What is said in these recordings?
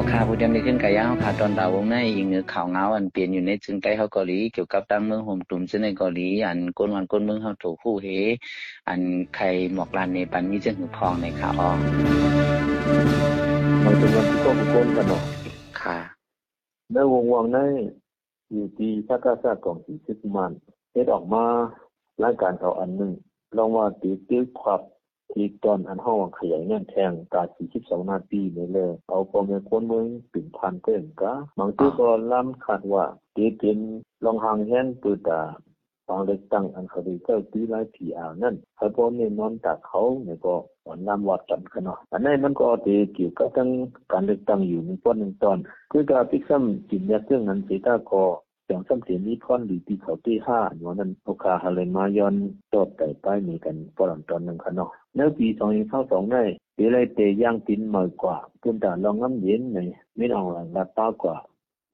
อคาผู้เดียมได้ขึ้นกายาเฮาขาตอนดาววงในยิงเงือข่าวเงาอันเปลี่ยนอยู่ในจึงใต้เฮาเกาหลีเกี่ยวกับตั้งเมืองโฮมตุ่มซึ่งในเกาหลีอันก้นวันก้นเมืองเฮาถูกคู่เฮอันใครหมอกลานในปันมีจึงหือพองในข่าวออมันเป็นวันที่ก็ก้นกันเนาะค่ะในวงวังในอยู่ที่สักษะของสิสิมันเฮ็ดออกมารายการเขาอันหนึ่งลองว่าติตึกขับ ที่ตอนอันห้องขยายงานแทงกา42นาทีนี่เลยเอาพอแม่คนเมืองปิ่นพันเกินกะบางทีก็ล้ำคาดว่าตีเป็นลองหางแฮนปืตาบางเล็กตั้งอันเขาดีเจ้าตีไล่ผีอ่าวนั่นเขาพอนี่นอนตักเขาเนี่ยก็วันน้ำวัดกันกันเนาะอันนี้มันก็ตีเกี่ยวกับทั้งการเลือกตั้งอยู่ในต้นหนึ่งตอน คือการพิกซ้ำจินยาเรื่องนั้นเสียตาก็จังซ้ำเสียนี้พรหรือที่เขาที่5อันนั้นโอกาหาเลมาย้อนตอบแต่ไปมีกันปรอนตอนนึงค่ะเนาะ ในปี2022ได้ปีไรเตย่างตินหมากกว่าคุณตาลองน้ำเย็นในไม่ออกหลังละตากว่า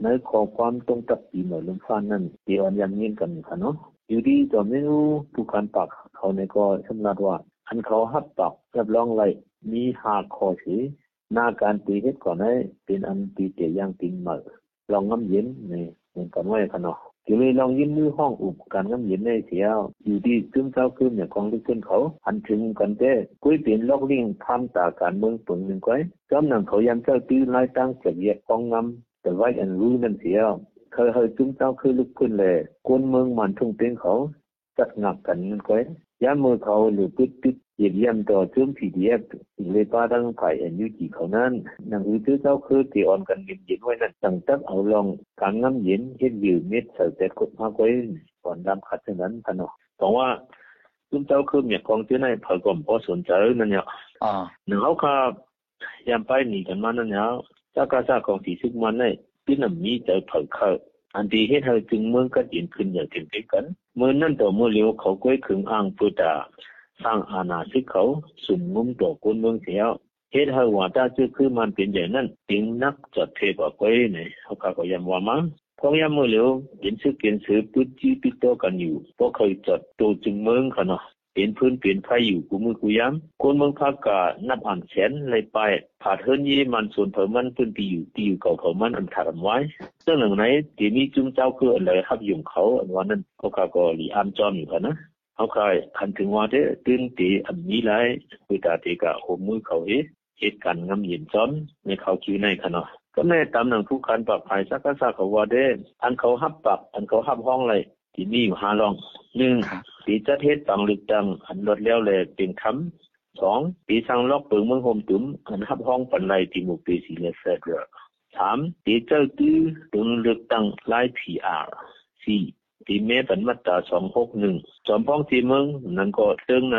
ในขอความตรงกับปีหน่อยลงฟ้านั้นเดี๋ยวยังเงียนกันค่ะเนาะอยู่ดีตัวไม่รู้ผู้คันปากเขาในก็สำนักว่าอันเขาหับปากรับรองไว้มีหาข้อสิหน้าการตีเฮ็ดก่อนให้เป็นอันตีเตย่างตินหมาลองน้ำเย็นในเหมือนกันไว้ค่ะเนาะ ก็เลยลองยินมือห้องอุปการน้ำเย็นในเสียวอยู่ที่ซึมเจ้าคืนเนี่ยของลึกขึ้นเขาอันถึงกันแต่กุ้ยเป็นลอกลิงทำตาการเมืองปึงนึงก้อยจำนั้นเขายังเจ้าตื้อลายตั้งเสียกองงำแต่ไว้อันรู้นั่นเสียวเคยเฮยซึมเจ้าคือลุกขึ้นแลยคนเมืองมันทุ่งเป็นเขาจัดงักกันนั่นก้อยยามมือเขาหรือปิดปิด เยี่ยมเยี่ยมต่อจุ่ม PDF เลยป้าทั้งฝ่าย NUG เขานั้นนังอือตื้อเจ้าคือที่อ่อนกันเย็นๆไว้นั่นตั้งตักเอาลองการน้ำเย็นเฮ็ดวิวเม็ดเสแต่กดมาไว้ก่อนดำขัดฉะนั้นพะเนาะเพราะว่าจุ่มเจ้าคือเมียของที่ไหนเพิ่นก็บ่สนใจนั่นเนี่ยอ๋อนึงเฮาครับยามไปนี่กันมานั่นเนี่ยจากกาซาของที่ซึกมันได้ที่นำมีใจเพิ่นเข้าอันที่เฮ็ดให้จึงเมืองก็ยินขึ้นอย่างเต็มกันเมื่อนั้นต่อเมื่อเลียวเขาก้อยขึงอ้างพุตา สร้างอาณาสิกเขาสุมงุมต่อคนเมืองเสียวเฮ็ดให้ว่าถ้าจือคือมันเป็นอย่างนั้นถึงนักจัดเทกว่าก้อยเนี่ยเขาก็ยำว่ามาพองยามเมื่อเลียวเห็นสึกเห็นสือปุดจี้ปิโตกันอยู่เพราะเคยจัดโตจึงเมืองค่ะเนาะเป็นพื้นเปลี่ยนไฟอยู่กูมือกูย้ำคนเมืองภาคกานับอ่านแสนเลยไปผาเฮินยีมันส่วนเผิมันพื้นปีอยู่ตีอยู่เก่าเผิมันอันถามไว้ซึ่งหนึ่งไหนที่มีจุ้มเจ้าคืออะไรครับยุ่งเขาอันวันนั้นเขาก็ลีอามจอมอยู่ค่ะนะ เขาคายคันถึงว่าเด้ตื่นตีอันนี้หลายคือตาติกะโหมือเขาเฮเหตุการณ์งำเย็นซ้อนในเขาคิวในค่ะเนาะก็แม่ตามหนังผู้คันปากภายสักกะสักว่าเด้อันเขาฮับปากอันเขาฮับห้องเลยที่มีอยู่5รอง1ปีจัดเฮ็ดตังลึกตังอันลดแล้วแลเป็นคำ2ปีสั่งล็อกเปิงเมืองโฮมตุมอันรับห้องปันไลที่หมู่ปีสีเลเซอร์3ปีเจ้าตื้อตึงลึกตังลาย PR 4ปีเมปันมาตรา261จอมพ้องทีเมืองนั้นก็เติงใน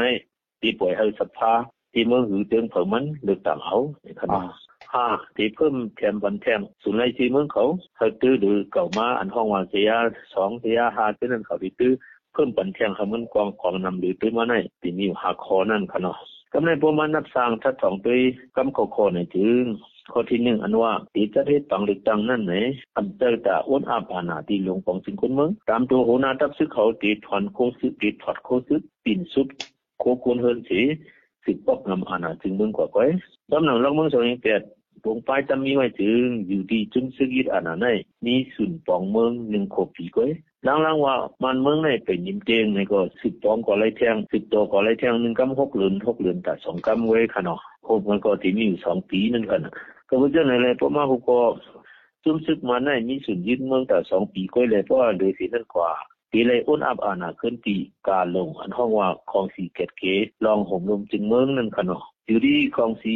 ที่ป่วยให้สภาทีเมืองหือเติงเผิมันลึกตังเอาขนาด5ที่เพิ่มแคมบันแทงสุนไลที่เมืองเขาเขาตื้อหรือเก่ามาอันห้องว่าเสีย2เสีย5ที่นั้นเขาที่ตื้อพิ่มปันแข่งเขามันกองของนำหรือตื้อมาในที่มีหาคอนั่นค่ะเนาะ กำในประมาณนับสร้างทัด2ปีกำข้อข้อในถึงข้อที่1อันว่าตีจะเฮ็ดตังลึกตังนั่นไหนอันเจอตาอ้วนอาบานาที่ลวงของสิงคนเมืองตามตัวโหนาตับซึกเขาตีถอนโคซึกตีถอดโคซึกปิ่นสุดโคควรเฮินสิสิบปอกนำอาณาจึงเมืองกว่าก้อยสำหนังลองเมือง2 8วงปลายจะมีไว้ถึงอยู่ที่จุนซึกิดอาณาในมีสุนปองเมือง1โคปีก้อย ลังๆว่ามันเมืองในเป็นยิมเจงในก็10ปองก็ไล่แทง10ตัวก็ไล่แทง1กำ6เหลือน6เหลือนแต่2กำเว้ค่ะเนาะครบมันก็ที่มีอยู่2ปีนั่นกันก็บ่จังได๋เลยเพราะมาฮู้ก็ซุมซึกมาในมีสุนยึดเมืองแต่2ปีก็เลยเพราะว่าโดยสินั้นกว่าปีเลยอ้นอับอานาขึ้นปีกาลงอันห้องว่าของสีเกตเกลองห่มลมจึงเมืองนั่นค่ะเนาะอยู่ที่ของสี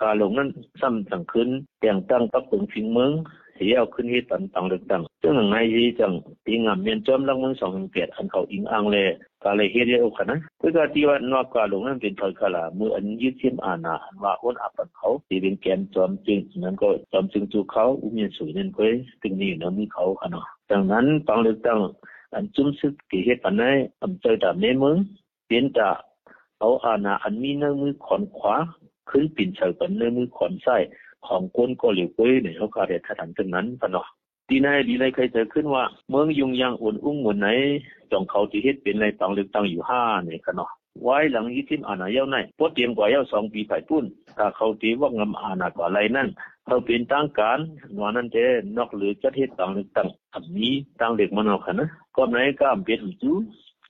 กาลงนั้นซ้ำจังขึ้นแต่งตั้งปรับปรุงฟิงเมือง เสียเอาขึ้นเฮ็ดต่างต่างๆซึ่งในที่จังปีงามเมียนจอมลังมึง218อันเขาอิงอ้างแลยกาเลยเฮ็ดเอาคั่นนะคือก็ที่ว่านอกกาลงนั้นเป็นถอยคลามืออันยึดเทียมอานาว่าอ้นอับอันเขาที่เป็นแกนจอมจึงนั้นก็จอมจึงจูเขาอุมีสวยนั่นก็ตึงนี้เนาะมีเขาคั่นเนาะดังนั้นฟังเลือกตั้งอันจุ้มซึกที่เฮ็ดปานใดอำเจอตามเมืองเป็นตาเอาอานาอันมีในมือขอนขวาขึ้นปิ่นเฉยปันในมือขอนซ้าย ของคนก็เหลียวก้ยในเขาก็ได้ถถังจังนั้นปะเนาะที่ไหนดีไรใครจะขึ้นว่า เมืองยุงยังอุ่นอุ้งหมุนไหนจองเขาที่เฮ็ดเป็นในตังเลือกตั้งอยู่5นี่กันเนาะไว้หลังยี่ทิมอาณาเย้าในปดเตรียมกว่าเย้า2ปีฝ่ปุ้นถ้าเขาตีว่างำอาณากว่าไรนั่นเขาเป็นทางการนวนั้นเจนอกหรือจะเฮ็ดตังเลือกตั้งอันนี้ตังเล็กมันเอาคันนะก็ไหนก็อำเป็นอยู่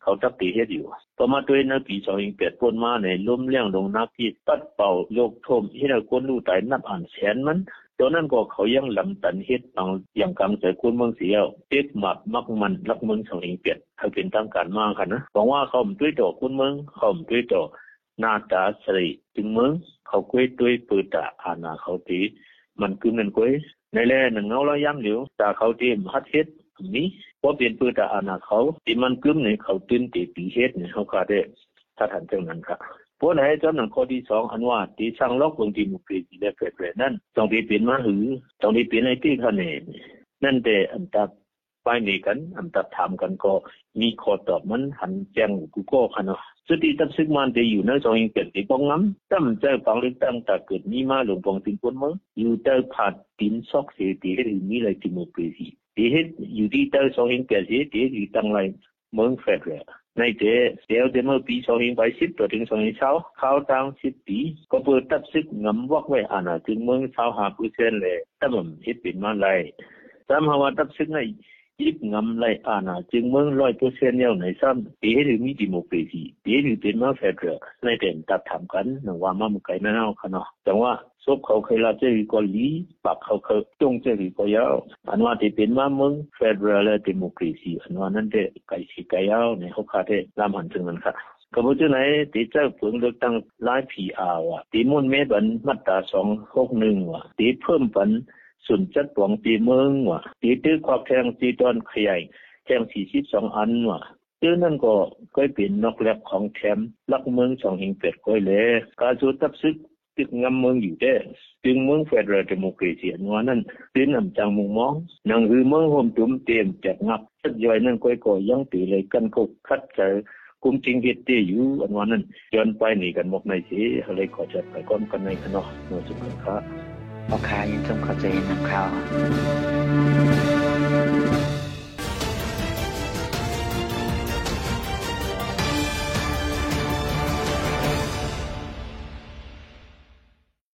เขาตักตีเฮ็ดอยู่ต่อมาด้วยในปี2008ป่นมาในล้มเลี้ยงลงนักที่ตัดเป่าโยกทมเฮ็ดให้คนรู้ตายนับอ่านแสนมันตอนนั้นก็เขายังลำตันเฮ็ดบางอย่างกลางใจคนเมืองเสียวเต็ดหมักมักมันรักเมืองสองเองเปียนเขาเป็นตามการมากันนะบอกว่าเขาด้วยต่อคนเมืองเขาด้วยต่อหน้าตาสริจึงเมืองเขาคุยด้วยปืตาอาณาเขาตีมันคือนั่นกุยในแลหนึ่งเงาละย่ำเหลียวตาเขาตีมฮัดเฮ็ด นี้พอเป็นปืตาอาณาเขาที่มันกึมในเขาตื่นตีปีเฮ็ดเนี่ยเขาก็ได้ถ้าทันเท่านั้นครับพวกไหนจ้าหนังข้อที่สองอันว่าที่ช่างล็อกวงที่มุกปีที่ได้เผยๆนั่นต้องที่เป็นมาหือต้องที่เป็นไอ้ที่คะแนนนั่นแต่อันตัดไปนี่กัน อันตัดถามกันก็มีข้อตอบมันหันแจ้งกูก็คันเนาะสุดที่ตัดซึกมันจะอยู่ในสองอิงเกิดที่ป้องงำตั้มเจ้าฟังเรื่องตั้งแต่เกิดมีมาหลวงปองติงคนมั้งอยู่เจ้าผาดตินซอกเสียตีให้มีอะไรที่มุกปีที่เฮ็ดอยู่ที่ยู่ตั้งไร ဒီဟစ်ယူဒီတောက်ဆောင်ရင်ကဲစီဒီဒီတန်လိုက်မွန်ဖက်ရယ်နိုင်တဲ့ဒေဝဒမပီဆောင်ရင်ပိုင်စစ်တော်တင်ဆောင်ရင်ချောက်ခေါတောင်စစ်ပီကပူတပ်စစ်ငမ်ဝက်ဝဲအနာတင်မွန်ချောက်ဟာပူစဲလေတမဟစ်ပင်မလိုက်တမဟာဝတပ်စစ်နိုင်าณาจึงเมือง100%แล้วในซ้ำปีหรือมีดิโมคราซีปีหรือเป็นมาเฟดเรในเด่นตัดถามกันนึกว่ามามุไกนั่นาค่ะเนาะแต่ว่าซบเขาเคยลาเจอก็ลีปากเขาเคยจงเจอก็ยาวอันว่าที่เป็นมาเมืองเฟดเรลและดิโมคราซีอันว่านั้นเดไก่สิไก่ยาวในเขาคาเทลามหันถึงมันค่ะก็บ่จังไหนที่เจ้าเพิ่งเลือกตั้งหลาย PR ว่ะที่มุ่นเมบันมาตรา261ว่ะที่เพิ่มปัน สุนจัดปวงตีเมืองว่ะตีตื้อความแทงตีตอนขยายแทง42อันว่ะตื้อนั่นก็ก็เป็นนอกแลบของแถมลักเมืองสองหิงเป็ดก้อยแลการสู้ตับซึกตึกงำเมืองอยู่ได้จึงเมืองเฟดรัลเดโมคราซีอันว่านั้นตื้อนำจังมุงมองนังคือเมืองโฮมตุมเต็มจกงับสักย่อยนั้นก้อยก็ยังตีเลยกันกคัดเจอกุมจริงเฮ็ดได้อยู่อันว่านั้นย้อนไปนี่กันหมกในสิอะไรขอจัดไปก่อนกันในคณะเมื่อสุขครับ พ่อค้ายังจงเข้าใจนำข่าว